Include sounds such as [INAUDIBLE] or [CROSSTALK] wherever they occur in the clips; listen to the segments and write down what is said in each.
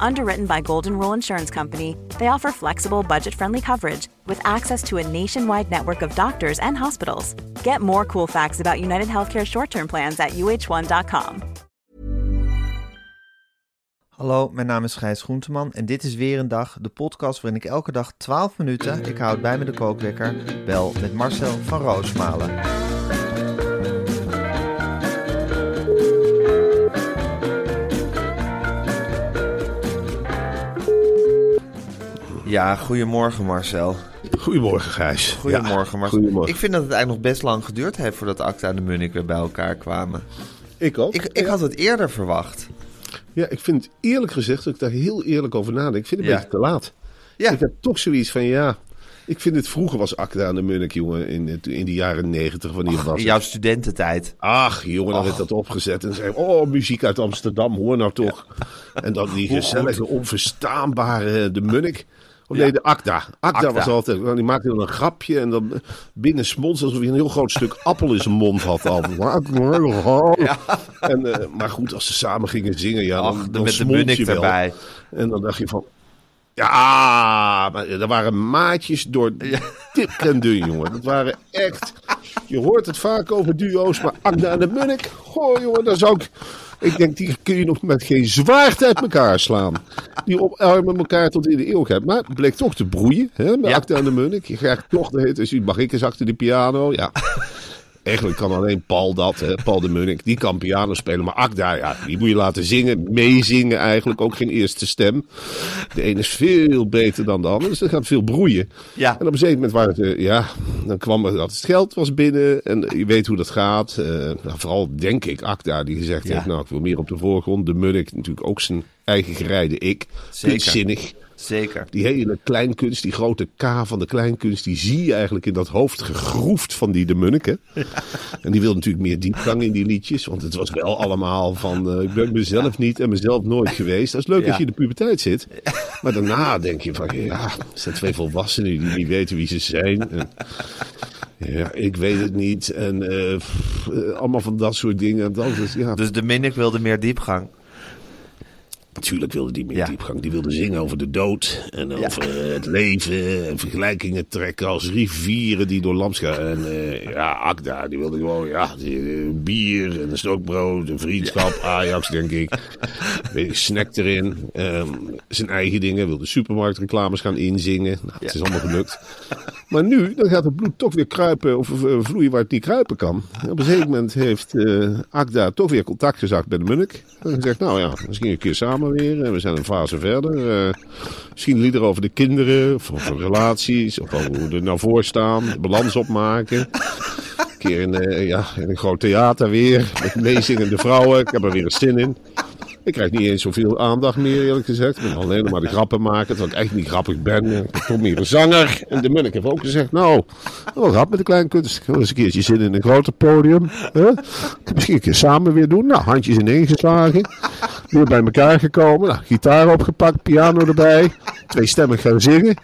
Underwritten by Golden Rule Insurance Company, they offer flexible, budget friendly coverage with access to a nationwide network of doctors and hospitals. Get more cool facts about United Healthcare short term plans at uh1.com. Hallo, mijn naam is Gijs Groenteman en dit is weer een dag, de podcast waarin ik elke dag 12 minuten, ik houd bij me de kookwekker, bel met Marcel van Roosmalen. Ja, goedemorgen Marcel. Goedemorgen, Gijs. Goedemorgen Ja, Marcel. goedemorgen. Ik vind dat het eigenlijk nog best lang geduurd heeft voordat Acta en de Munnik weer bij elkaar kwamen. Ik ook. Ik, ik had het eerder verwacht. Ja, ik vind eerlijk gezegd, dat ik daar heel eerlijk over nadenk, ik vind het een Ja. beetje te laat. Ja, Ik heb toch zoiets van, ja, ik vind het vroeger was Akda en de Munnik, jongen, in, in de jaren negentig, wanneer was in jouw studententijd. Ach, jongen, dan werd dat opgezet en zei, oh, muziek uit Amsterdam, hoor nou toch. En dan die gezellige, onverstaanbare de Munnik. Of nee, de Akda. Akda, was altijd, die maakte dan een grapje en dan binnen smons alsof hij een heel groot stuk [LAUGHS] appel in zijn mond had al. [LAUGHS] En, eh, maar goed, als ze samen gingen zingen, ja, dan, Ach, dan met de Munnik erbij. En dan dacht je van, ja, maar er waren maatjes door [LAUGHS] dik en dun, jongen. Dat waren echt, je hoort het vaak over duo's, maar Agda en de Munnik, goh jongen, daar zou ik... Ik denk, die kun je nog met geen zwaard uit elkaar slaan. Die omarmen elkaar tot in de eeuwigheid. Maar het bleek toch te broeien, hè, met Ja. En de Munnik. Je krijgt toch de hit, dus mag ik eens achter de piano? Ja. Eigenlijk kan alleen Paul dat, hè, Paul de Munnik. Die kan piano spelen. Maar Akda, ja, die moet je laten zingen. Meezingen eigenlijk. Ook geen eerste stem. De ene is veel beter dan de ander. Dus er gaat veel broeien. Ja. En op een zeker moment waren het, ja, dan kwam er dat het geld was binnen. En je weet hoe dat gaat. Eh, nou, vooral denk ik Akda die gezegd Ja. heeft, nou ik wil meer op de voorgrond. De Munnik natuurlijk ook zijn eigen gereide ik. Zeker. Zinnig. Zeker. Die hele kleinkunst, die grote K van de kleinkunst, die zie je eigenlijk in dat hoofd gegroefd van die de Munnik. hè. En die wil natuurlijk meer diepgang in die liedjes, want het was wel allemaal van eh, ik ben mezelf niet en mezelf nooit geweest. Dat is leuk Ja. als je in de puberteit zit. [LAUGHS] Maar daarna denk je van ja, het zijn twee volwassenen die niet weten wie ze zijn. En, ja, ik weet het niet. En eh, pff, eh, allemaal van dat soort dingen. Dat is, ja, Dus de Munnik wilde meer diepgang. Natuurlijk wilde die meer Ja. diepgang. Die wilde zingen over de dood en over eh, het leven. En vergelijkingen trekken als rivieren die door landschap. En eh, ja, Akda, die wilde gewoon ja, die, eh, bier en een stokbrood, een vriendschap, Ajax denk ik. Je, Snack erin. Ehm, zijn eigen dingen. Wilde supermarktreclames gaan inzingen. Nou, het is allemaal gelukt. Maar nu, dan gaat het bloed toch weer kruipen of vloeien waar het niet kruipen kan. Op een gegeven moment heeft eh Akda toch weer contact gezegd bij de Munnik. En gezegd, nou ja, misschien een keer samen weer. En we zijn een fase verder. Eh, misschien liederen over de kinderen, of over relaties, of over hoe er nou voor staan. Balans opmaken. Een keer in, eh, ja, in een groot theater weer, met meezingende vrouwen. Ik heb er weer een zin in. Ik krijg niet eens zoveel aandacht meer, eerlijk gezegd. Ik ben alleen maar de grappen maken, terwijl ik echt niet grappig ben. Ik ben toch meer een zanger. En de Munnik heeft ook gezegd, nou, wel grap met de kleine kunst. Ik eens een keertje zin in een groter podium. Hè? Misschien een keer samen weer doen. Nou, handjes ineengeslagen. Weer bij elkaar gekomen. Nou, gitaar opgepakt, piano erbij. Twee stemmen gaan zingen.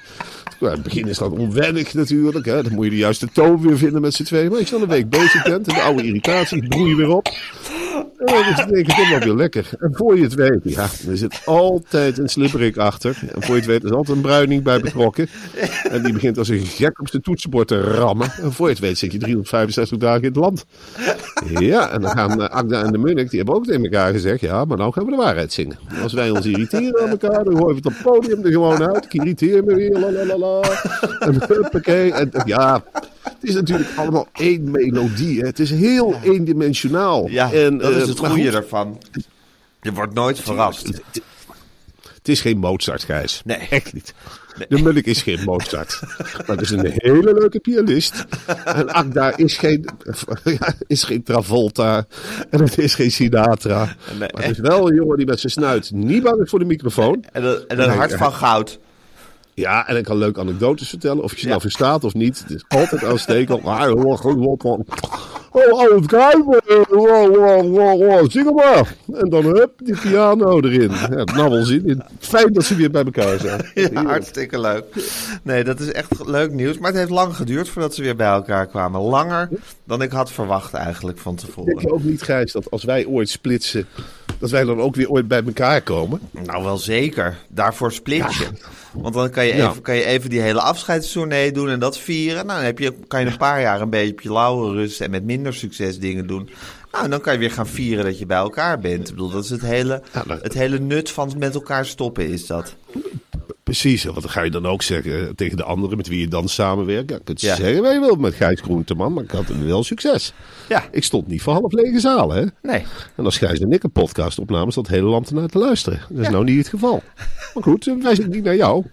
Ja, in het begin is dat onwennig natuurlijk. Hè? Dan moet je de juiste toon weer vinden met z'n tweeën. Maar als je dan een week bezig bent en de oude irritaties broeien weer op. Dan denk ik helemaal weer lekker. En voor je het weet, ja, er zit altijd een slipperik achter. En voor je het weet, er is altijd een bruining bij betrokken. En die begint als een gek op zijn toetsenbord te rammen. En voor je het weet zit je 365 dagen in het land. Ja, en dan gaan uh, Agda en de Munnik, die hebben ook tegen elkaar gezegd, ja, maar nou gaan we de waarheid zingen. Als wij ons irriteren aan elkaar, dan gooien we het op het podium er gewoon uit. Ik irriteer me weer, la la la la. En huppakee. En ja, [LAUGHS] het is natuurlijk allemaal één melodie. Hè. Het is heel eendimensionaal. Ja, en, dat is eh, het goede goed, ervan. Je wordt nooit verrast. Het is geen Mozart, Gijs. Nee. Echt niet. De Munnik is geen Mozart. [LAUGHS] maar het is een hele leuke pianist. En Agda is geen, [LAUGHS] ja, is geen Travolta. En het is geen Sinatra. Nee. Maar het is wel een jongen die met zijn snuit niet bang is voor de microfoon. En een, en een hart van goud. Ja, en ik kan leuke anekdotes vertellen. Of je ze nou verstaat of niet. Het is altijd aanstekend. Maar hoort gewoon wat van... Oh, oh, het kijken. Wow, wow, wow, wow. Zing maar. En dan hup, die piano erin. Ja, het nou wel zin in. Fijn dat ze weer bij elkaar zijn. [LAUGHS] Ja, hartstikke leuk. Nee, dat is echt leuk nieuws. Maar het heeft lang geduurd voordat ze weer bij elkaar kwamen. Langer dan ik had verwacht eigenlijk van tevoren. Denk je ook niet, Gijs, dat als wij ooit splitsen... dat wij dan ook weer ooit bij elkaar komen? Nou, wel zeker. Daarvoor split je. Want dan kan je, Ja. even, kan je even die hele afscheidstournee doen en dat vieren. Nou, dan heb je, kan je een paar jaar een beetje op je lauwe rust en met minder succes dingen doen. Nou, dan kan je weer gaan vieren dat je bij elkaar bent. Ik bedoel, dat is het hele, het hele nut van met elkaar stoppen is dat. Precies, want dan ga je dan ook zeggen tegen de anderen met wie je dan samenwerkt. Ja, kunt Ja. zeggen, wij wil met Gijs Groenteman, maar ik had wel succes. Ja, Ik stond niet voor half lege zalen, hè? nee. En als Gijs en ik een podcast opnamen, zat het hele land ernaar te luisteren. Dat is nou niet het geval. Maar goed, wij zitten niet naar jou.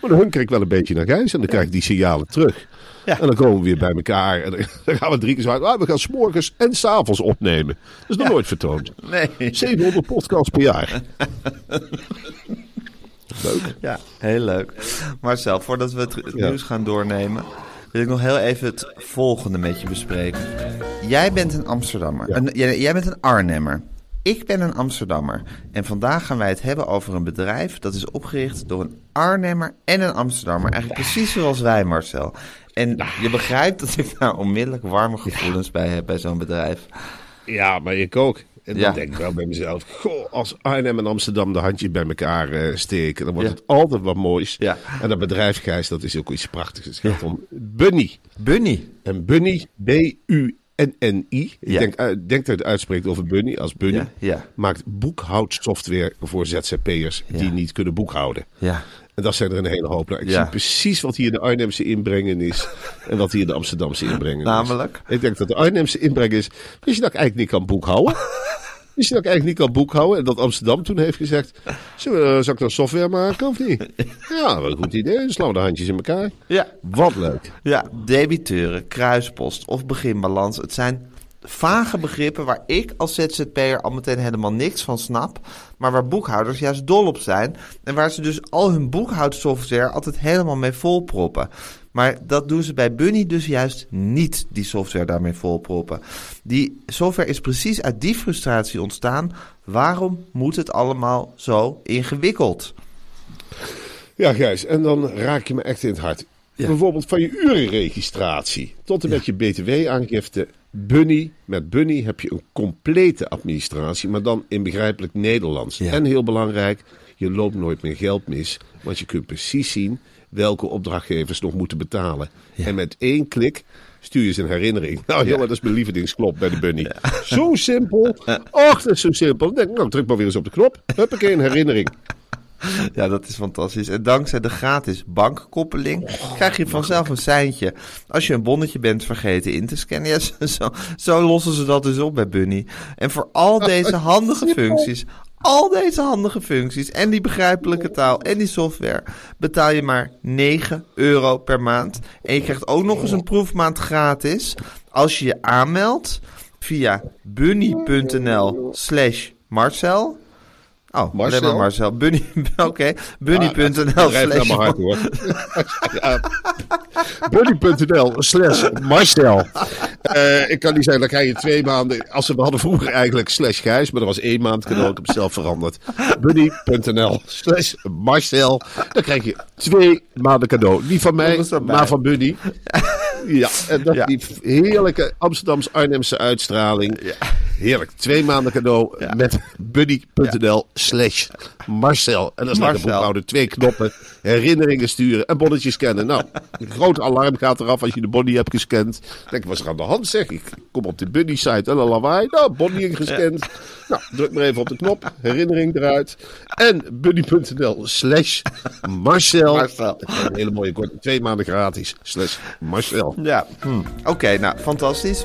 Maar dan krijg ik wel een beetje naar Gijs en dan krijg ik die signalen terug. Ja. En dan komen we weer bij elkaar en dan [LAUGHS] dan gaan we drie keer zo uit. Ah, we gaan s'morgens en s'avonds opnemen. Dat is nog nooit vertoond. Nee. [LAUGHS] 700 podcasts per jaar. [LAUGHS] Leuk. Ja, heel leuk. Marcel, voordat we het het Ja. nieuws gaan doornemen, wil ik nog heel even het volgende met je bespreken. Jij bent een Amsterdammer. Ja. Een- jij, jij bent een Arnhemmer. Ik ben een Amsterdammer. En vandaag gaan wij het hebben over een bedrijf dat is opgericht door een Arnhemmer en een Amsterdammer. Eigenlijk precies zoals wij, Marcel. En je begrijpt dat ik daar onmiddellijk warme gevoelens bij heb bij zo'n bedrijf. Ja, maar ik ook. En dan Ja. denk ik wel bij mezelf, goh, als Arnhem en Amsterdam de handjes bij elkaar eh, steken, dan wordt Ja. het altijd wat moois. Ja. En dat bedrijf, Gijs, dat is ook iets prachtigs. Het gaat om Bunny. Bunny. En Bunny, B-U-N-N-I. Ik Ja. denk, eh, denk dat je het uitspreekt over Bunny als Bunny. Maakt boekhoudsoftware voor ZZP'ers die niet kunnen boekhouden. Ja. En dat zijn er een hele hoop. Nou, ik Ja. zie precies wat hier de Arnhemse inbrengen is. en wat hier de Amsterdamse [LAUGHS] inbrengen Namelijk? is. Ik denk dat de Arnhemse inbreng is. Wist je dat ik eigenlijk niet kan boekhouden? [LAUGHS] Wist je dat ik eigenlijk niet kan boekhouden? En dat Amsterdam toen heeft gezegd. We, zal ik dan software maken of niet? [LAUGHS] Ja, wat een goed idee. Dan slaan we de handjes in elkaar. Ja. Wat leuk. Ja, debiteuren, kruispost of beginbalans. Het zijn vage begrippen waar ik als ZZP'er al meteen helemaal niks van snap. Maar waar boekhouders juist dol op zijn. En waar ze dus al hun boekhoudsoftware altijd helemaal mee volproppen. Maar dat doen ze bij Bunny dus juist niet, die software daarmee volproppen. Die software is precies uit die frustratie ontstaan. Waarom moet het allemaal zo ingewikkeld? Ja, Gijs. En dan raak je me echt in het hart. Bijvoorbeeld van je urenregistratie tot en met je btw-aangifte. Bunny, met Bunny heb je een complete administratie, maar dan in begrijpelijk Nederlands. Ja. En heel belangrijk, je loopt nooit meer geld mis, want je kunt precies zien welke opdrachtgevers nog moeten betalen. En met één klik stuur je ze een herinnering. Nou jongen, dat is mijn lievelingsklop bij de Bunny. Zo simpel. Och, dat is zo simpel. Dan denk nou, druk maar weer eens op de knop. Huppakee, een herinnering. [LAUGHS] Ja, dat is fantastisch. En dankzij de gratis bankkoppeling krijg je vanzelf een seintje als je een bonnetje bent vergeten in te scannen. Ja, zo, zo, lossen ze dat dus op bij Bunny. En voor al deze handige [LAUGHS] functies, al deze handige functies en die begrijpelijke taal en die software betaal je maar 9 euro per maand. En je krijgt ook nog eens een proefmaand gratis als je je aanmeldt via bunny.nl slash Marcel. Oh, Marcel? alleen maar Marcel. Bunny, [LAUGHS] oké. Bunny.nl Drijft naar slash mijn hart hoor. [LAUGHS] Ja. Buddy.nl slash Marcel. Eh, ik kan niet zeggen, dan krijg je twee maanden. Als we we hadden vroeger eigenlijk slash Gijs, maar dat was één maand cadeau. Ik heb het zelf veranderd. Buddy.nl slash Marcel. Dan krijg je twee maanden cadeau. Niet van mij, Dat maar van Buddy. [LAUGHS] Ja, en dat Ja. die heerlijke Amsterdams-Arnhemse uitstraling. Heerlijk. Twee maanden cadeau met buddy.nl slash Marcel. En dan staat de boekhouder twee knoppen. Herinneringen sturen en bonnetjes scannen. Nou, een groot alarm gaat eraf als je de bonney hebt gescand. Denk wat is er aan de hand zeg? Ik kom op de buddy site en een lawaai. Nou, bonney ingescand. Nou, druk maar even op de knop. Herinnering eruit. En buddy.nl slash Marcel. Marcel. Een hele mooie korte. Twee maanden gratis. Slash Marcel. Ja, hm. oké, nou, fantastisch.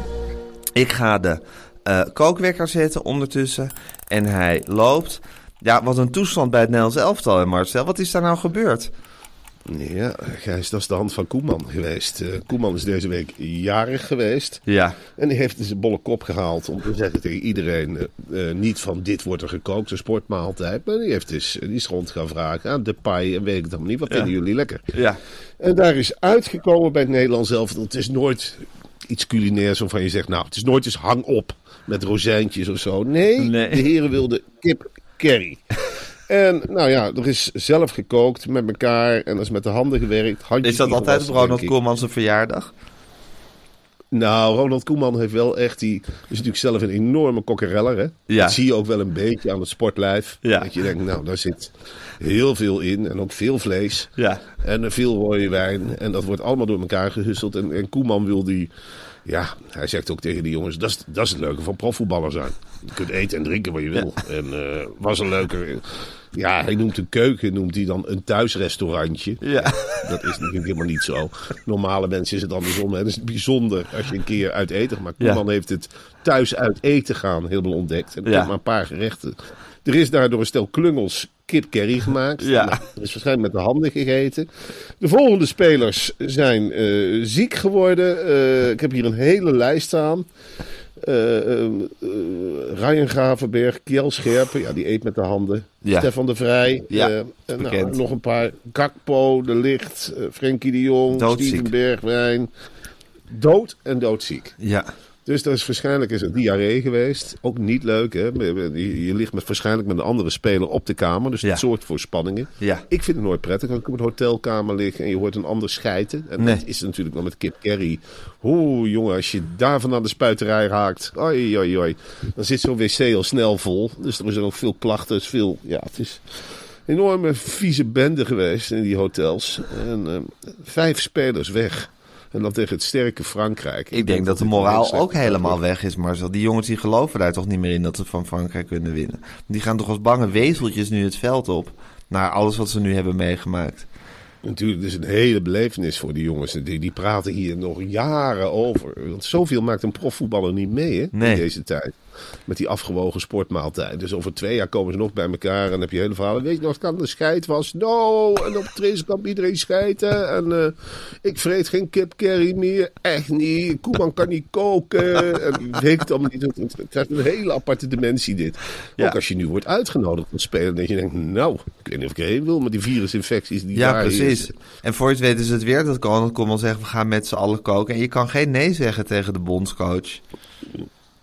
Ik ga de eh, kookwekker zetten ondertussen. En hij loopt. Ja, wat een toestand bij het Nederlands elftal, hè Marcel. Wat is daar nou gebeurd? Ja, Gijs, dat is de hand van Koeman geweest. Eh, Koeman is deze week jarig geweest. Ja, En die heeft zijn bolle kop gehaald om te zeggen tegen iedereen... eh, niet van dit wordt er gekookt, een sportmaaltijd. Maar die, heeft dus, die is rond gaan vragen aan de paai en weet ik het allemaal niet. Wat vinden jullie lekker? ja, En daar is uitgekomen bij het Nederlands zelf. Het is nooit iets culinairs waarvan je zegt... Nou, het is nooit eens hang op met rozijntjes of zo. Nee, Nee. de heren wilden kip curry. En nou ja, er is zelf gekookt met elkaar en er is met de handen gewerkt. Handjes is dat altijd Ronald. Koeman zijn verjaardag? Nou, Ronald Koeman heeft wel echt die. Is natuurlijk zelf een enorme kokkereller. Hè? Ja. Dat zie je ook wel een beetje aan het sportlijf. Ja. Dat je denkt, nou, daar zit heel veel in. En ook veel vlees. Ja. En veel rode wijn. En dat wordt allemaal door elkaar gehusteld. En, en Koeman wil die. Ja, hij zegt ook tegen die jongens: dat is, dat is het leuke van profvoetballer zijn. Je kunt eten en drinken wat je wil. En eh, was een leuke. Ja, hij noemt een keuken noemt hij dan een thuisrestaurantje. Ja. Dat is natuurlijk helemaal niet zo. Normale mensen is het andersom. Het is bijzonder als je een keer uit eten gaat. Maar Ja. Koeman heeft het thuis uit eten gaan helemaal ontdekt. En Ja. maar een paar gerechten. Er is daardoor een stel klungels kip curry gemaakt. Ja. Nou, dat is waarschijnlijk met de handen gegeten. De volgende spelers zijn eh, ziek geworden. Eh, ik heb hier een hele lijst staan. Eh eh, eh, Ryan Gravenberg, Kjell Scherpen, ja, die eet met de handen. Ja. Stefan de Vrij, Ja, eh, nou, nog een paar. Gakpo, De Licht, Frenkie de Jong. Steven Bergwijn. Dood en doodziek. Ja. Dus dat is waarschijnlijk is het diarree geweest. Ook niet leuk, hè? Je, je ligt met, waarschijnlijk met een andere speler op de kamer. Dus Ja. het zorgt voor spanningen. Ja. Ik vind het nooit prettig als ik op een hotelkamer lig en je hoort een ander schijten. En Nee. dat is natuurlijk wel met kip curry. Oeh, jongen, als je daarvan aan de spuiterij raakt. Oi, oi, oi. Dan zit zo'n wc al snel vol. Dus er zijn ook veel klachten. Is veel, ja, het is een enorme vieze bende geweest in die hotels. En eh, vijf spelers weg. En dan tegen het sterke Frankrijk. Ik denk dat de moraal ook helemaal weg is, Marcel. Die jongens die geloven daar toch niet meer in dat ze van Frankrijk kunnen winnen. Die gaan toch als bange wezeltjes nu het veld op. Naar alles wat ze nu hebben meegemaakt. Natuurlijk, het is een hele belevenis voor die jongens. Die, die praten hier nog jaren over. Want zoveel maakt een profvoetballer niet mee hè, Nee. in deze tijd. Met die afgewogen sportmaaltijd. Dus over twee jaar komen ze nog bij elkaar en dan heb je hele verhalen. Weet je nog, het kan de scheid was? No, en op trainingskamp iedereen scheiden. En eh, ik vreet geen kip curry meer. Echt niet. Koeman kan niet koken. En ik weet het allemaal niet. Het, heeft een hele aparte dimensie dit. Ja. Ook als je nu wordt uitgenodigd om te spelen. Dat je denkt, nou, ik weet niet of ik erheen wil. Maar die virusinfecties die Ja, daar precies. En voor je het weet is het weer dat Ronald Koeman zegt... we gaan met z'n allen koken. En je kan geen nee zeggen tegen de bondscoach.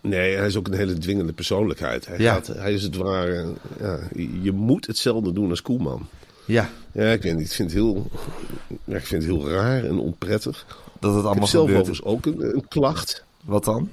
Nee, hij is ook een hele dwingende persoonlijkheid. Hij, Ja. gaat, hij is het ware. Ja, je- moet hetzelfde doen als Koeman. Ja, Ja, ik weet niet. Ik vind het heel, ja, ik vind het heel raar en onprettig. dat het Ik allemaal heb zelf gebeurt. overigens ook een, een klacht. Wat dan?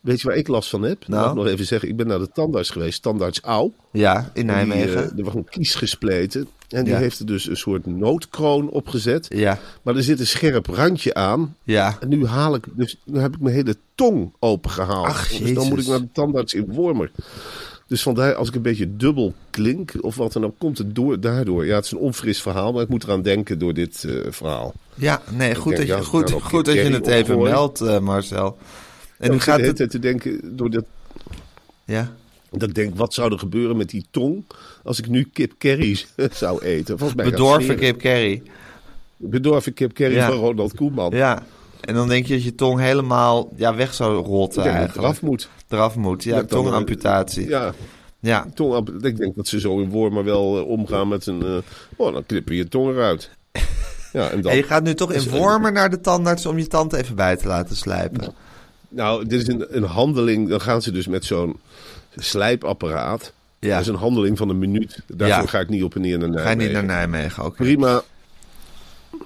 Weet je waar ik last van heb? Nou? Mag ik nog even zeggen. Ik ben naar de tandarts geweest. Tandarts Au. Ja, in die, Nijmegen. eh, er was een kies gespleten. En die Ja. heeft er dus een soort noodkroon opgezet. Ja, Maar er zit een scherp randje aan. ja. En nu haal ik, dus nu heb ik mijn hele tong opengehaald. Ach, dus dan moet ik naar de tandarts in Wormer. Dus vandaar, als ik een beetje dubbel klink of wat dan ook, komt het door, daardoor. Ja, het is een onfris verhaal, maar ik moet eraan denken door dit eh, verhaal. Ja, nee, goed, dat je, goed, nou, goed dat je het even meldt, eh, Marcel. En nu gaat het... te denken, door dat, Ja, dat ik denk, wat zou er gebeuren met die tong als ik nu kip curry [LAUGHS] zou eten? Volgens mij bedorven kip curry. Bedorven kip curry Ja. van Ronald Koeman. Ja, en dan denk je dat je tong helemaal ja, weg zou rotten eigenlijk. eraf moet. Eraf moet, ja, tongamputatie. Ja, Ja, tong, ik denk dat ze zo in Wormer wel eh, omgaan met een... eh, oh, dan knippen je tong eruit. [LAUGHS] Ja, en dan... en je gaat nu toch in Dus, eh, Wormer naar de tandarts om je tand even bij te laten slijpen. Nou, dit is een, een handeling. Dan gaan ze dus met zo'n slijpapparaat. Ja. Dat is een handeling van een minuut. Daarvoor Ja. ga ik niet op en neer naar Ga je Nijmegen. niet naar Nijmegen, oké. Prima. Prima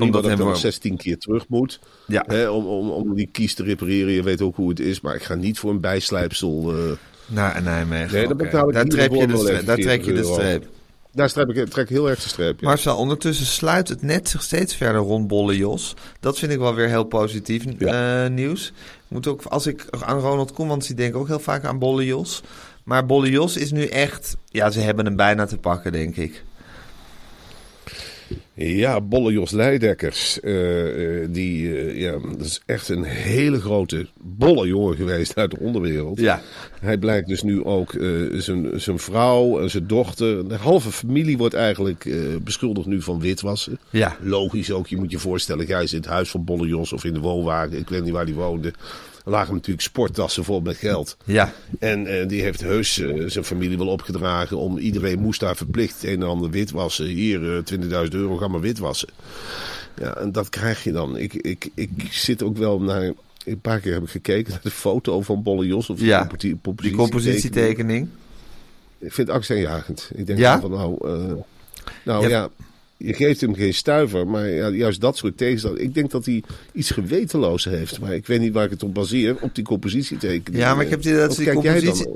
Omdat dat ik dan wel- 16 keer terug moet. Ja. Hè, om, om, om die kies te repareren. Je weet ook hoe het is. Maar ik ga niet voor een bijslijpsel. eh, Naar Nijmegen. Nee, betaal ik daar, trek je de daar trek je de 40 euro. streep. Daar strep ik, trek ik heel erg de streep. Ja. Marcel, ondertussen sluit het net zich steeds verder rond Bolle Jos. Dat vind ik wel weer heel positief eh, nieuws. Ik moet ook, als ik aan Ronald Koeman zie, denk ik ook heel vaak aan Bolle Jos. Maar Bolle Jos is nu echt... Ja, ze hebben hem bijna te pakken, denk ik. Ja, Bolle Jos Leidekkers. eh, eh, die, eh, ja, dat is echt een hele grote bolle jongen geweest uit de onderwereld. Ja. Hij blijkt dus nu ook zijn, zijn vrouw en zijn dochter. De halve familie wordt eigenlijk beschuldigd nu van witwassen. Ja. Logisch ook, je moet je voorstellen. Jij zit in het huis van Bolle Jos of in de woonwagen. Ik weet niet waar die woonde. Lagen natuurlijk sporttassen vol met geld. Ja. En eh, die heeft heus eh, zijn familie wel opgedragen om iedereen moest daar verplicht een en ander witwassen. Hier, eh 20.000 euro, ga maar witwassen. Ja, en dat krijg je dan. Ik, ik, ik zit ook wel naar. Een paar keer heb ik gekeken naar de foto van Bolle Jos. Of die Ja, composi- Die compositietekening. Ik vind het angstaanjagend. Ik denk Ja? van nou, nou Ja. ja. Je geeft hem geen stuiver, maar ja, juist dat soort tegenstand. Ik denk dat hij iets gewetenloos heeft, maar ik weet niet waar ik het op baseer, op die compositietekening. Ja, maar ik heb dat die jij dan? compositie...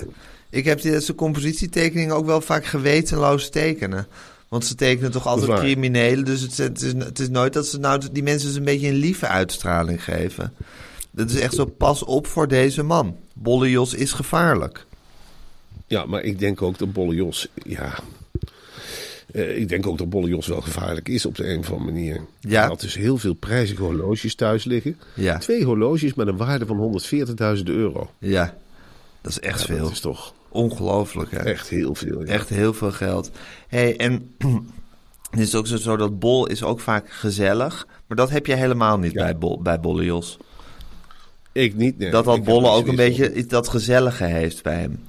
Ik heb idee dat ze compositietekeningen ook wel vaak gewetenloos tekenen. Want ze tekenen toch altijd criminelen. Dus het, het, is, het is nooit dat ze nou die mensen dus een beetje een lieve uitstraling geven. Dat is echt zo pas op voor deze man. Bolle Jos is gevaarlijk. Ja, maar ik denk ook dat Bolle Jos, ja... eh, ik denk ook dat Bolle Jos wel gevaarlijk is op de een of andere manier. Ja. Hij had dus heel veel prijzige horloges thuis liggen. Ja. Twee horloges met een waarde van 140.000 euro. Ja, dat is echt veel. Dat is toch Ongelooflijk, hè? echt heel veel. ja. Echt heel veel geld. hey, en [CLEARS THROAT] het is ook zo, dat Bol is ook vaak gezellig. Maar dat heb je helemaal niet bij, Bol, bij Bolle Jos. Ik niet, nee. dat dat Bolle ook een beetje dat gezellige heeft bij hem.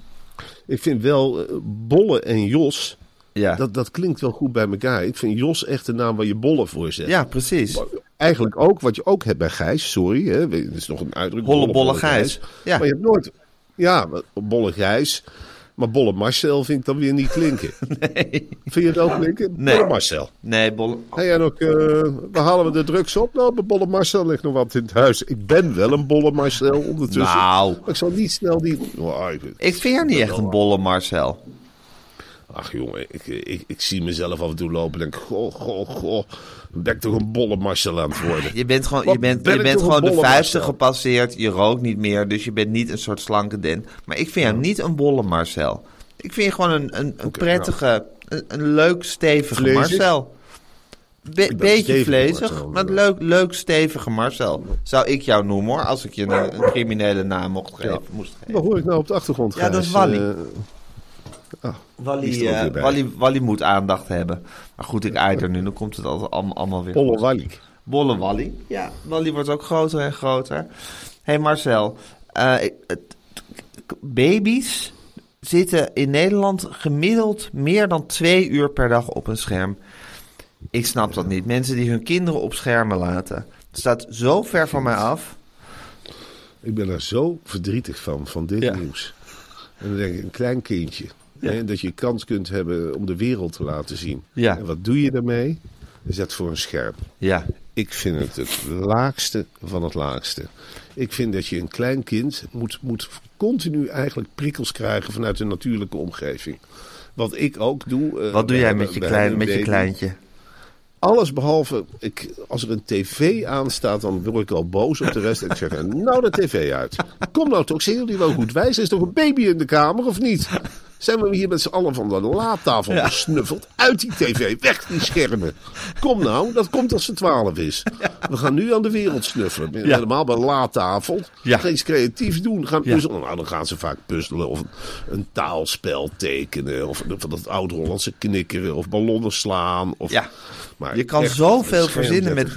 Ik vind wel eh, Bolle en Jos, Ja, dat, dat klinkt wel goed bij elkaar. Ik vind Jos echt de naam waar je Bolle voor zet. ja precies. Eigenlijk ook wat je ook hebt bij Gijs, sorry. Hè, dat is nog een uitdrukking. Holle Bolle Gijs. Ja. Maar je hebt nooit... Ja, Bolle Gijs. Maar Bolle Marcel vind ik dan weer niet klinken. [LAUGHS] Nee. Vind je het wel klinken? Nee. Bolle Marcel. Nee, Bolle... Jij nog... eh, waar halen we de drugs op? Nou, bij Bolle Marcel ligt nog wat in het huis. Ik ben wel een Bolle Marcel ondertussen. Nou. Maar ik zal niet snel die... Oh, ik- Ik vind jou niet echt een bolle Marcel. Ach jongen, ik, ik, ik zie mezelf af en toe lopen en denk, goh, goh, goh. Ben ik toch een bolle Marcel aan het worden? Je bent gewoon, Wat je bent, ben je bent gewoon de bolle 50 Marcel? gepasseerd. Je rookt niet meer, dus je bent niet een soort slanke den. Maar ik vind jou niet een bolle Marcel. Ik vind je gewoon een, een, een prettige, een, een leuk stevige Vlezig? Marcel. Be- beetje vlezig, Marcel, maar ja. leuk, leuk stevige Marcel. Zou ik jou noemen hoor, als ik je een, een criminele naam mocht geven, moest geven. Wat hoor ik nou op de achtergrond? Ja, dat is Wally. Eh, Wally, ook eh. Wally, Wally moet aandacht hebben. Maar goed, ik eiter nu, dan komt het altijd allemaal, allemaal weer Bolle. Wally. Bolle Wally. Ja, Wally wordt ook groter en groter. Hé hey Marcel, eh, baby's zitten in Nederland gemiddeld meer dan twee uur per dag op een scherm. Ik snap dat niet. Mensen die hun kinderen op schermen laten. Het staat zo ver van mij af. Ik ben er zo verdrietig van, van dit Ja. nieuws. En dan denk ik, een klein kindje. Ja. Hè, dat je kans kunt hebben om de wereld te laten zien. Ja. En wat doe je daarmee? Zet voor een scherm. Ja, Ik vind het het laagste van het laagste. Ik vind dat je een klein kind moet, moet continu eigenlijk prikkels krijgen vanuit de natuurlijke omgeving. Wat ik ook doe. eh, wat doe jij met je, klein, met je kleintje? Alles behalve, ik, als er een tv aanstaat, dan word ik al boos op de rest. En ik zeg, [LAUGHS] nou de tv uit. Kom nou toch, zijn jullie wel goed wijs? Er is toch een baby in de kamer, of niet? Zijn we hier met z'n allen van de laattafel gesnuffeld? Uit die tv, weg die schermen. Kom nou, dat komt als ze twaalf is. We gaan nu aan de wereld snuffelen. Helemaal bij de laattafel. Ja. Ga iets creatiefs doen. Gaan Ja. puzzelen. Nou, dan gaan ze vaak puzzelen of een, een taalspel tekenen. Of van dat oud-Hollandse knikkeren. Of ballonnen slaan. Of, Ja. maar Je kan zoveel verzinnen met.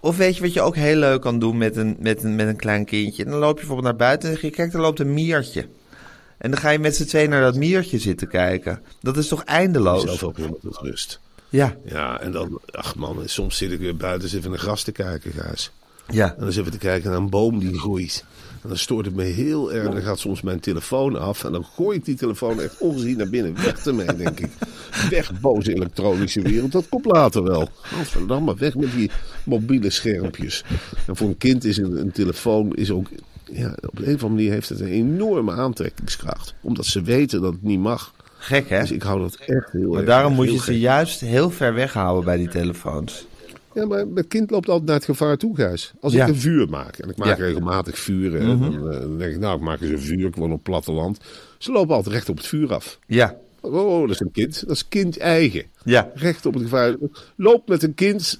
Of weet je wat je ook heel leuk kan doen met een, met een, met een klein kindje? Dan loop je bijvoorbeeld naar buiten en zeg je: Kijk, daar loopt een miertje. En dan ga je met z'n tweeën naar dat miertje zitten kijken. Dat is toch eindeloos? Zelf ook helemaal tot rust. Ja. Ja, en dan, ach man, soms zit ik weer buiten even naar gras te kijken, Gijs. Ja. En dan zitten we te kijken naar een boom die groeit. En dan stoort het me heel erg. Dan gaat soms mijn telefoon af. En dan gooi ik die telefoon echt ongezien naar binnen. Weg ermee, denk ik. Weg, boze elektronische wereld. Dat komt later wel. Godverdamme, weg met die mobiele schermpjes. En voor een kind is een, een telefoon is ook... Ja, op een of andere manier heeft het een enorme aantrekkingskracht. Omdat ze weten dat het niet mag. Gek, hè? Dus ik hou dat echt heel Maar erg. daarom moet je ze gek. juist heel ver weghouden bij die telefoons. Ja, maar het kind loopt altijd naar het gevaar toe, Gijs. Als Ja. ik een vuur maak, en ik maak Ja. regelmatig vuren, en dan, eh, dan denk ik, nou, ik maak eens een vuur, ik woon op het platteland. Ze lopen altijd recht op het vuur af. Ja, Oh, dat is een kind. Dat is kind eigen. ja, Recht op het gevaar. Loop met een kind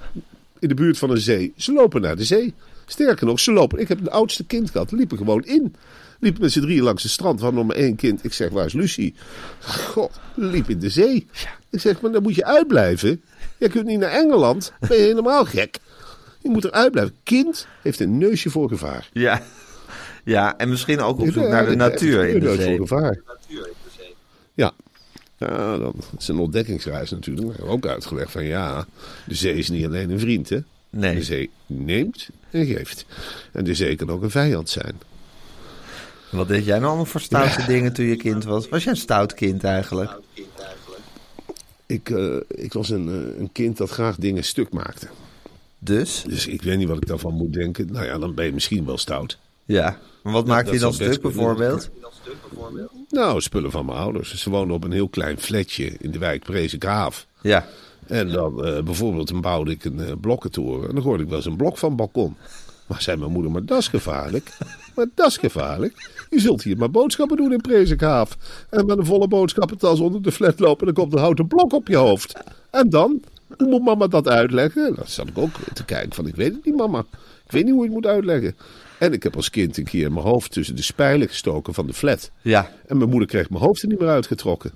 in de buurt van een zee. Ze lopen naar de zee. Sterker nog, ze lopen. Ik heb een oudste kind gehad, liepen gewoon in. Liepen met z'n drieën langs het strand, hadden nog maar één kind. Ik zeg, waar is Lucie? God, liep in de zee. Ik zeg, maar dan moet je uitblijven. Je kunt niet naar Engeland. Ben je helemaal gek? Je moet er uitblijven. Kind heeft een neusje voor gevaar. ja. Ja, en misschien ook op zoek Ja, naar de natuur in de zee. voor gevaar. Ja. Ja, dan dat is een ontdekkingsreis natuurlijk. We hebben ook uitgelegd van ja, de zee is niet alleen een vriend, hè. Nee. De zee neemt en geeft. En zee kan ook een vijand zijn. Wat deed jij nou allemaal voor stoute dingen toen je kind was? Was jij een stout kind eigenlijk? Ik, eh, ik was een, eh, een kind dat graag dingen stuk maakte. Dus? Dus ik weet niet wat ik daarvan moet denken. Nou ja, dan ben je misschien wel stout. Ja. Maar wat maakte je dan stuk bijvoorbeeld? Nou, spullen van mijn ouders. Ze woonden op een heel klein flatje in de wijk Prezenkaaf. Ja. En dan eh, bijvoorbeeld dan bouwde ik een eh, blokkentoren. En dan hoorde ik wel eens een blok van het balkon. Maar zei mijn moeder, maar dat is gevaarlijk. Maar dat is gevaarlijk. Je zult hier maar boodschappen doen in Prezenkaaf. En met een volle boodschappentas onder de flat lopen. En dan komt er houten blok op je hoofd. En dan? Hoe moet mama dat uitleggen? Dan zat ik ook te kijken van, ik weet het niet mama. Ik weet niet hoe je het moet uitleggen. En ik heb als kind een keer mijn hoofd tussen de spijlen gestoken van de flat. Ja. En mijn moeder kreeg mijn hoofd er niet meer uitgetrokken.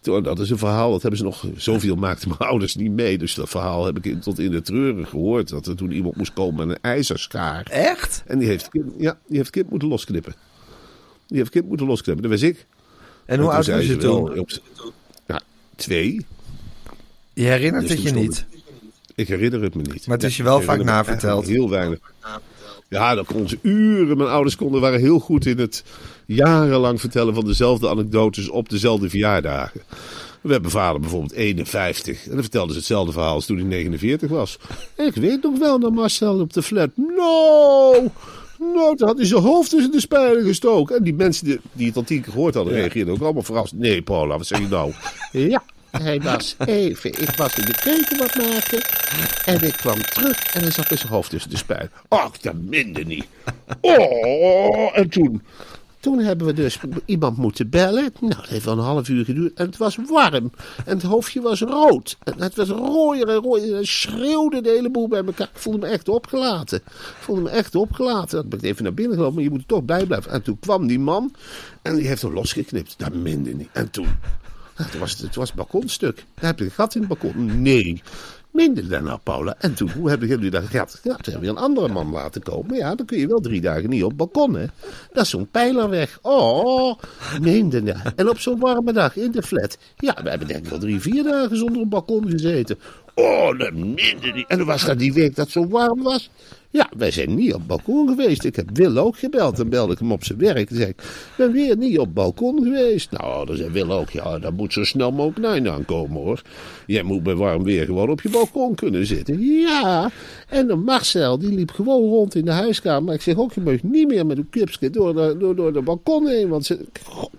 Toen, dat is een verhaal, dat hebben ze nog... Zoveel maakten mijn [LAUGHS] ouders niet mee. Dus dat verhaal heb ik in- tot in de treuren gehoord. Dat er toen iemand moest komen met een ijzerschaar. Echt? En die heeft, ja, die heeft kind moeten losknippen. Die heeft kind moeten losknippen. Dat was ik. En hoe oud was je toen? op- ja, twee. Je herinnert Dus het je niet. Ik herinner het me niet. Maar het is je wel vaak naverteld. Heel weinig. Ja, dat kon ze uren. Mijn ouders konden, waren heel goed in het jarenlang vertellen van dezelfde anekdotes op dezelfde verjaardagen. We hebben vader bijvoorbeeld 51. En dan vertelde ze hetzelfde verhaal als toen hij 49 was. Ik weet nog wel dat Marcel op de flat. Nou, nou, toen had hij zijn hoofd tussen de spijlen gestoken. En die mensen die, die het al tien keer gehoord hadden, reageerden ook allemaal verrast. Nee, Paula, wat zeg je nou? Ja, hij was even. Ik was in de keuken wat maken. En ik kwam terug en hij zat met zijn hoofd tussen de spijlen. Ach, dat minde niet. Oh, en toen. Toen hebben we dus iemand moeten bellen. Nou, dat heeft wel een half uur geduurd. En het was warm. En het hoofdje was rood. En het was rooier en rooier. En schreeuwde de hele boel bij elkaar. Ik voelde me echt opgelaten. Ik voelde me echt opgelaten. Dan ben ik even naar binnen gelopen. Maar je moet toch bij blijven. En toen kwam die man. En die heeft hem losgeknipt. Dat minde niet. En toen. Het, was, het was balkonstuk. Daar heb je een gat in het balkon. Nee. Minder dan nou, Paula. En toen, hoe hebben jullie dat gehad? Ja, toen hebben we een andere man laten komen. Ja, dan kun je wel drie dagen niet op het balkon, hè. Dat is zo'n pijler weg. Oh, meende nou. En op zo'n warme dag in de flat. Ja, we hebben denk ik wel drie, vier dagen zonder het balkon gezeten. Oh, dat minder niet. En was dat die week dat zo warm was. Ja, wij zijn niet op balkon geweest. Ik heb Wil ook gebeld. Dan belde ik hem op zijn werk. En zei ik, ben weer niet op balkon geweest. Nou, dan zei Wil ook, ja, dat moet zo snel mogelijk naar je aankomen, hoor. Jij moet bij warm weer gewoon op je balkon kunnen zitten. Ja, en de Marcel, die liep gewoon rond in de huiskamer. Ik zeg ook, je mag niet meer met een kipske door de, door, door de balkon heen. Want ze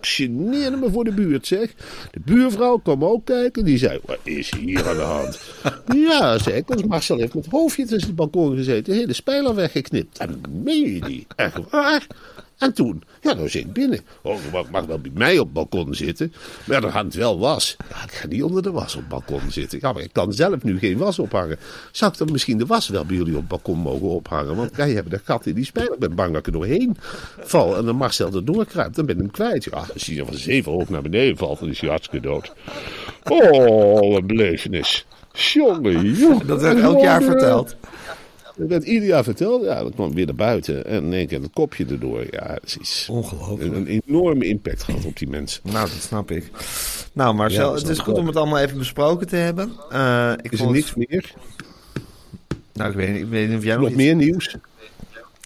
geneerde me voor de buurt, zeg. De buurvrouw kwam ook kijken. Die zei, wat is hier aan de hand? [LAUGHS] ja, zei ik, want Marcel heeft met het hoofdje tussen het balkon gezeten. Hele spijler weggeknipt. En meen je die? Echt waar? En toen, ja, dan zit ik binnen. Oh, je mag, mag wel bij mij op het balkon zitten. Maar ja, dan hangt wel was. Ja, ik ga niet onder de was op het balkon zitten. Ja, maar ik kan zelf nu geen was ophangen. Zou ik dan misschien de was wel bij jullie op het balkon mogen ophangen? Want wij hebben de gat in die spijler. Ik ben bang dat ik er doorheen val. En dan Marcel er doorkruipt. Dan ben ik hem kwijt. Ja, als hij van zeven hoog naar beneden valt, dan is hij hartstikke dood. Oh, een belevenis. Jongen, jongen. Dat werd elk jaar verteld. Dat werd ieder jaar verteld. Ja, dan kwam weer naar buiten. En in één keer het kopje erdoor. Ja, dat is iets. Ongelooflijk. Een, een enorme impact gehad op die mensen. Nou, dat snap ik. Nou, Marcel, Ja, dat het is goed om het allemaal even besproken te hebben. Eh, ik Is er het- meer? Nou, ik weet, niet- ik weet niet of jij nog, Nog iets- meer nieuws?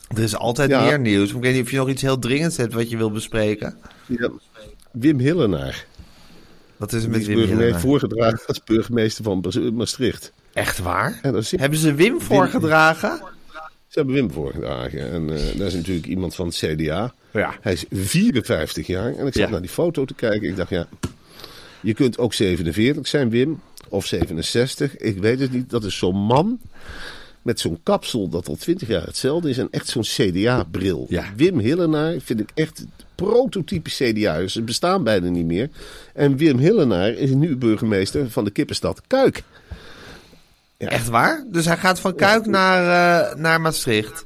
Er is altijd Ja. meer nieuws. Ik weet niet of je nog iets heel dringends hebt wat je wil bespreken. Ja. Wim Hillenaar. Wat is er met is Wim Hillenaar? voorgedragen als burgemeester van Maastricht. Echt waar? Hebben ze Wim voorgedragen? Ze hebben Wim voorgedragen. En eh dat is natuurlijk iemand van het CDA. Ja. Hij is 54 jaar. En ik zat Ja. naar die foto te kijken. Ik dacht, ja, je kunt ook 47 zijn, Wim. Of 67. Ik weet het niet. Dat is zo'n man met zo'n kapsel dat al 20 jaar hetzelfde is. En echt zo'n CDA-bril. Ja. Wim Hillenaar vind ik echt prototype CDA. Ze bestaan bijna niet meer. En Wim Hillenaar is nu burgemeester van de kippenstad Kuik. Ja. Echt waar? Dus hij gaat van Kuik naar, eh, naar Maastricht.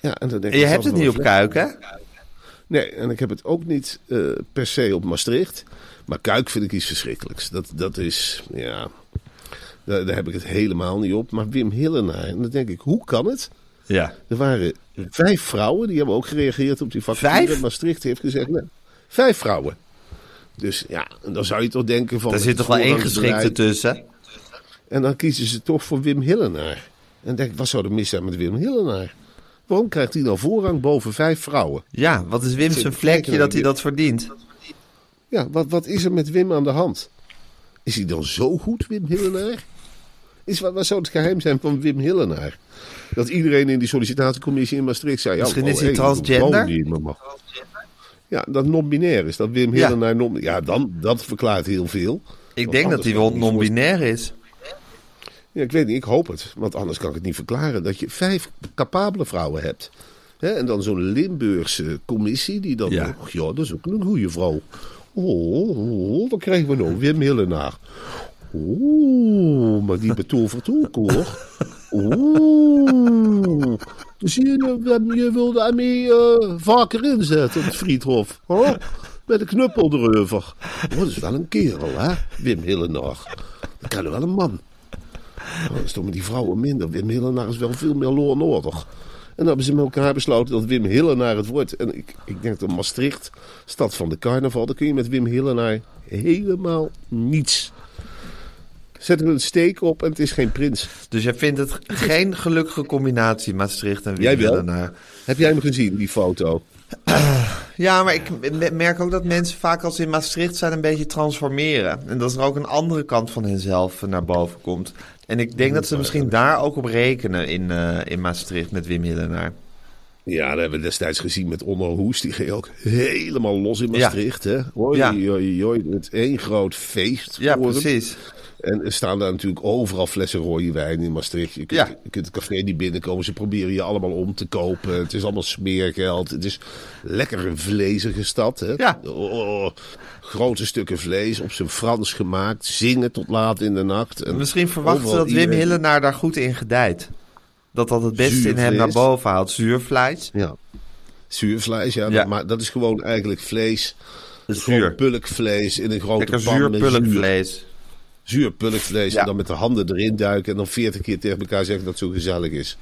Ja, en, dan denk En je hebt het niet op Kuik, hè? Nee, en ik heb het ook niet eh, per se op Maastricht. Maar Kuik vind ik iets verschrikkelijks. Dat, dat is, ja, daar, daar heb ik het helemaal niet op. Maar Wim Hillenaar, en dan denk ik, hoe kan het? Ja. Er waren vijf vrouwen, die hebben ook gereageerd op die vacature. Vijf? Maastricht heeft gezegd, nee, vijf vrouwen. Dus ja, en dan zou je toch denken van... Daar zit toch wel één geschikte tussen? En dan kiezen ze toch voor Wim Hillenaar. En dan denk ik, wat zou er mis zijn met Wim Hillenaar? Waarom krijgt hij nou voorrang boven vijf vrouwen? Ja, wat is Wim zijn vlekje dat hij dat verdient? Ja, wat, wat is er met Wim aan de hand? Is hij dan zo goed, Wim Hillenaar? Is, wat, wat zou het geheim zijn van Wim Hillenaar? Dat iedereen in die sollicitatiecommissie in Maastricht zei... Ja, Misschien oh, is hij hey, transgender? Ja, dat non-binair is. Dat Wim Ja. Hillenaar... non- Ja, dan, dat verklaart heel veel. Ik denk dat hij wel non-binair is. Ja, ik weet niet, ik hoop het. Want anders kan ik het niet verklaren. Dat je vijf capabele vrouwen hebt. Hè, en dan zo'n Limburgse commissie die dan... Ja. Ja, dat is ook een goede vrouw. Oh, oh, wat krijgen we nou? Wim Hillenaar. Oeh, maar die betovert ook hoor. Oeh. Zie je, je wilde hem mee eh, vaker inzetten op het friedhof. Huh? Met een knuppel erover. Oh, dat is wel een kerel, hè? Wim Hillenaar. Dat kan wel een man. Dat is toch met die vrouwen minder. Wim Hillenaar is wel veel meer law and order. En dan hebben ze met elkaar besloten dat Wim Hillenaar het wordt. En ik, ik denk dat Maastricht, stad van de carnaval, daar kun je met Wim Hillenaar helemaal niets. Zet er een steek op en het is geen prins. Dus jij vindt het geen gelukkige combinatie, Maastricht en Wim Jij? Hillenaar. Heb jij hem gezien, die foto? Ja, maar ik me- merk ook dat mensen vaak als ze in Maastricht zijn een beetje transformeren. En dat er ook een andere kant van henzelf naar boven komt. En ik denk dat ze misschien daar ook op rekenen in, eh, in Maastricht met Wim Hillenaar. Ja, dat hebben we destijds gezien met Onno Hoes. Die ging ook helemaal los in Maastricht. Hè? Hoi, Ja. hoi, hoi, het één groot feest. Ja, hem. En er staan daar natuurlijk overal flessen rode wijn in Maastricht. Je kunt, Ja. je kunt het café niet binnenkomen. Ze proberen je allemaal om te kopen. Het is allemaal smeergeld. Het is lekker een vlezige stad. Hè? Ja. Oh, grote stukken vlees op zijn Frans gemaakt. Zingen tot laat in de nacht. En Misschien verwachten ze dat Wim iedereen- Hillenaar daar goed in gedijt. Dat dat het beste in hem naar boven haalt. Zuurvlees. Ja. Zuurvlees, ja. Ja. Maar dat is gewoon eigenlijk vlees. Zuur. Pulkvlees in een grote Lekker pan zuur met zuur. pulkvlees. Zuur pulkvlees Ja. en dan met de handen erin duiken en dan veertig keer tegen elkaar zeggen dat het zo gezellig is.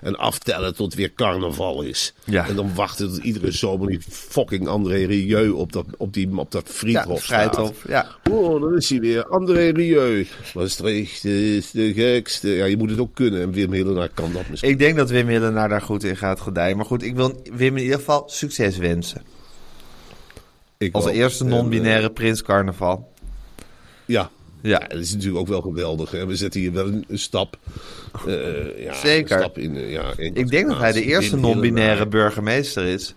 En aftellen tot weer carnaval is. Ja. En dan wachten tot iedere zomer die fucking André Rieu op dat, op die, op dat Ja, friedhof staat. Vrijthof. Ja. Oh, dan is hij weer. André Rieu. Maastricht is de gekste. Ja, je moet het ook kunnen. En Wim Hillenaar kan dat misschien. Ik denk dat Wim Hillenaar daar goed in gaat gedijen. Maar goed, ik wil Wim in ieder geval succes wensen. Ik Als ook. eerste En, non-binaire prins carnaval. eh, ja. Ja. Dat is natuurlijk ook wel geweldig. Hè? We zetten hier wel een, een stap. eh, ja, Zeker. Een stap in, eh, ja, in Ik denk dat hij de eerste non-binaire burgemeester is.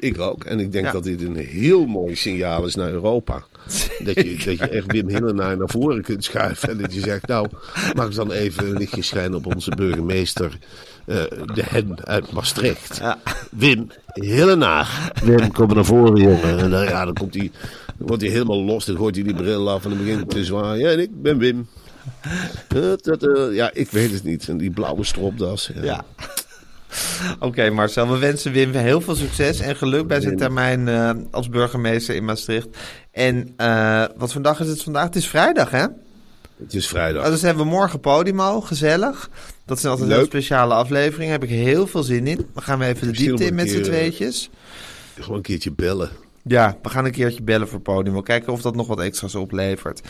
Ik ook. En ik denk Ja. dat dit een heel mooi signaal is naar Europa. Dat je, dat je echt Wim Hillenaar naar voren kunt schuiven. En dat je zegt, nou, mag dan even een lichtje schijnen op onze burgemeester, eh, de hen uit Maastricht. Ja. Wim Hillenaar. Wim, kom naar voren, jongen. En dan, ja, dan, komt hij, dan wordt hij helemaal los. Dan gooit hij die bril af en dan begint hij te zwaaien. Ja, en ik ben Wim. Eh, ja, ik weet het niet. En die blauwe stropdas. Ja. Ja. Oké Marcel, we wensen Wim heel veel succes en geluk bij zijn termijn eh, als burgemeester in Maastricht. En eh, wat voor dag is het vandaag? Het is vrijdag hè? Het is vrijdag. Oh, dus hebben we morgen Podimo, gezellig. Dat is altijd een Leuk. speciale aflevering. Daar heb ik heel veel zin in. Dan gaan we even de diepte in met z'n tweetjes. Gewoon een keertje bellen. Ja, we gaan een keertje bellen voor Podimo. Kijken of dat nog wat extra's oplevert.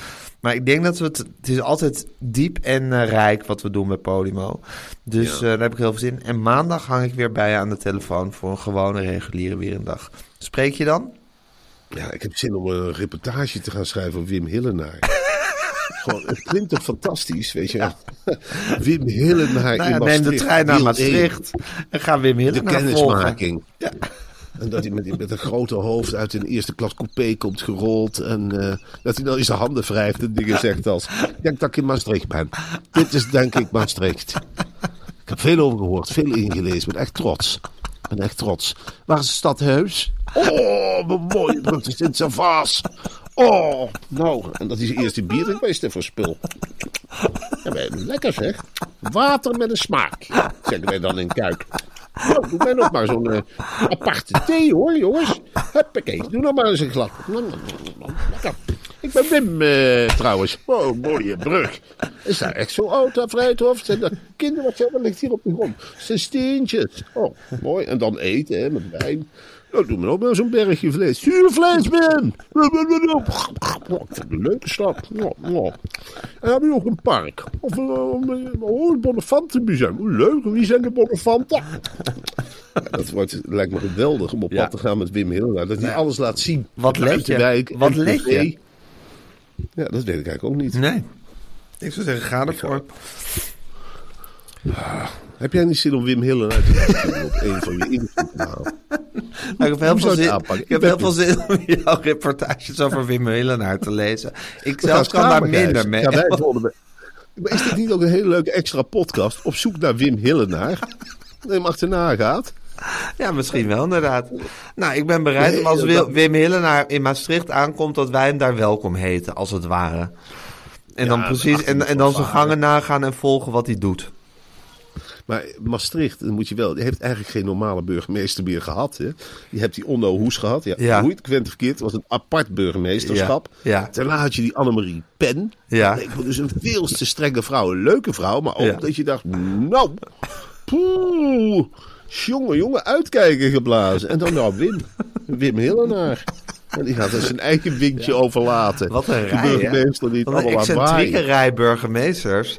Maar ik denk dat we het... Het is altijd diep en eh, rijk wat we doen met Podimo. Dus Ja. eh, daar heb ik heel veel zin in. En maandag hang ik weer bij je aan de telefoon... voor een gewone reguliere weerendag. Spreek je dan? Ja, ik heb zin om een reportage te gaan schrijven over Wim Hillenaar. [LAUGHS] Gewoon, het klinkt toch fantastisch, weet je wel. Wim Hillenaar Nou in ja, neem Maastricht. de trein naar Maastricht. En ga Wim. De Hillenaar volgen. kennismaking. En dat hij met, met een grote hoofd uit een eerste klas coupé komt gerold. En eh, dat hij dan in zijn handen wrijft en dingen zegt als... Ik denk dat ik in Maastricht ben. Dit is denk ik Maastricht. Ik heb veel over gehoord, veel ingelezen. Ik ben echt trots. Ik ben echt trots. Waar is het stadhuis? Oh, mijn mooie brug is in vaas. Oh, nou. En dat hij zijn eerste bier wat is dit voor spul? Lekker zeg. Water met een smaak, zeggen wij dan in Kuik. Nou, doe mij nog maar zo'n eh, aparte thee hoor, jongens. Huppakee, doe nog maar eens een glas. Ik ben Wim eh, trouwens. Oh, mooie brug. Is daar echt zo oud, dat Vrijthof? Zijn dat kinderen? Wat, ligt hier op de grond? Zijn steentjes. Oh, mooi. En dan eten, hè, met wijn. Nou, doe me ook maar zo'n bergje vlees. Zuurvlees, Wim! Het een leuke stad. Ja, ja. En dan heb je nog een park. Of een, een, oh, het Bonnefantenmuseum. Oh, Leuk, wie zijn de Bonnefanten? [LAUGHS] Ja, dat wordt, lijkt me geweldig om op Ja. pad te gaan met Wim Hillenaar. Dat hij alles laat zien. Wat let je? Wat let je? Ja, dat weet ik eigenlijk ook niet. Nee. Ik zou zeggen, ga ervoor. Heb jij niet zin om Wim Hillenaar te kijken op een van je Instagram-kanaal? Nou, ik heb heel veel zin, ik heb heel veel zin om [LAUGHS] jouw reportages over Wim Hillenaar te lezen. Ik zelf kan daar minder mee. Ja. Maar is dit niet ook een hele leuke extra podcast? Op zoek naar Wim Hillenaar. Dat je hem achterna gaat. Ja, misschien wel inderdaad. Nou, ik ben bereid om als Wim Hillenaar in Maastricht aankomt... dat wij hem daar welkom heten, als het ware. En dan precies, en, en dan zijn gangen nagaan en volgen wat hij doet. Maar Maastricht, dan moet je wel, die heeft eigenlijk geen normale burgemeester meer gehad. Hè? Je hebt die Onno Hoes gehad. Ja, Ja. Hoe je het kwent verkeerd, het was een apart burgemeesterschap. Ja, ja. Daarna had je die Annemarie Pen. Ja. Leek me dus een veel te strenge vrouw. Een leuke vrouw, maar ook Ja. dat je dacht, nou, poeh, jongen, jongen, uitkijken geblazen. En dan nou Wim, Wim Hillenaar. En die gaat er zijn eigen windje overlaten. Wat een rij, burgemeester die het allemaal aan burgemeesters.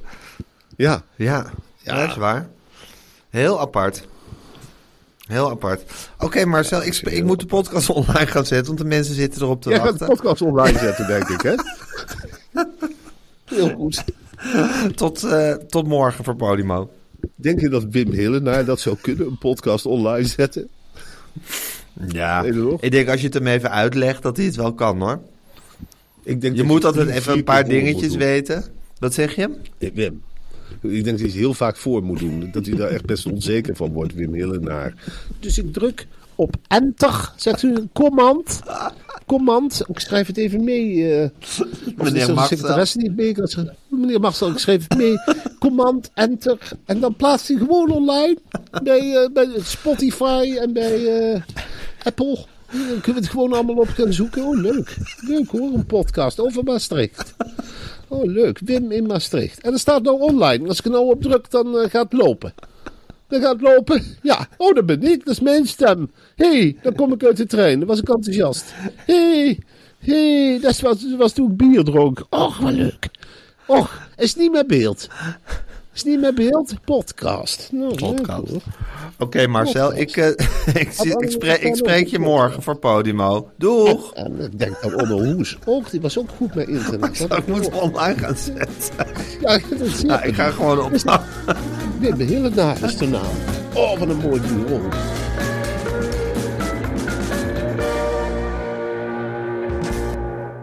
Ja, Ja, Ja. dat is waar. Heel apart. Heel apart. Oké, Marcel, ik, ik moet de podcast [LAUGHS] online gaan zetten, want de mensen zitten erop te jij gaat de wachten. podcast online zetten, denk ik, hè? [LAUGHS] Heel goed. Tot, eh, tot morgen voor Podimo. Denk je dat Wim Hillenaar dat zou kunnen, een podcast online zetten? Ja, je ik denk als je het hem even uitlegt, dat hij het wel kan hoor. Ik denk Je moet altijd even een paar dingetjes weten. Wat zeg je? Wim. Ik denk dat hij het heel vaak voor moet doen. Dat hij daar echt best onzeker van wordt, Wim Hillenaar. Dus ik druk op enter. Zegt u command. Command. Ik schrijf het even mee. eh of Meneer secretaresse niet mee? Meneer Marcel, ik schreef het mee. Command, enter. En dan plaatst hij gewoon online. Bij, eh, bij Spotify en bij eh, Apple. Dan kunnen we het gewoon allemaal op gaan zoeken. Oh, leuk. Leuk hoor, een podcast over Maastricht. Oh, leuk. Wim in Maastricht. En er staat nou online. Als ik er nou op druk, dan eh, gaat het lopen. Dan gaat het lopen. [LAUGHS] Ja. Oh, dat ben ik. Dat is mijn stem. Hé, hey, dan kom ik uit de trein. Dan was ik enthousiast. Hé, hey, hey, dat was, dat was toen ik bier dronk. Och, wat leuk. Och, is niet meer beeld. Is niet meer beeld. Podcast. Nou, Podcast. Oké Marcel, ik, eh, [LAUGHS] ik, zie- ik, spreek, ik spreek je morgen voor Podimo. Doeg! En ik denk aan Onno Hoes. Ook, die was ook goed met internet. [LAUGHS] Ik moet online gaan zetten. [LAUGHS] Ja, dat Nou, ik ga gewoon op. Wim Hillenaar is de naam. Oh, wat een mooi bureau.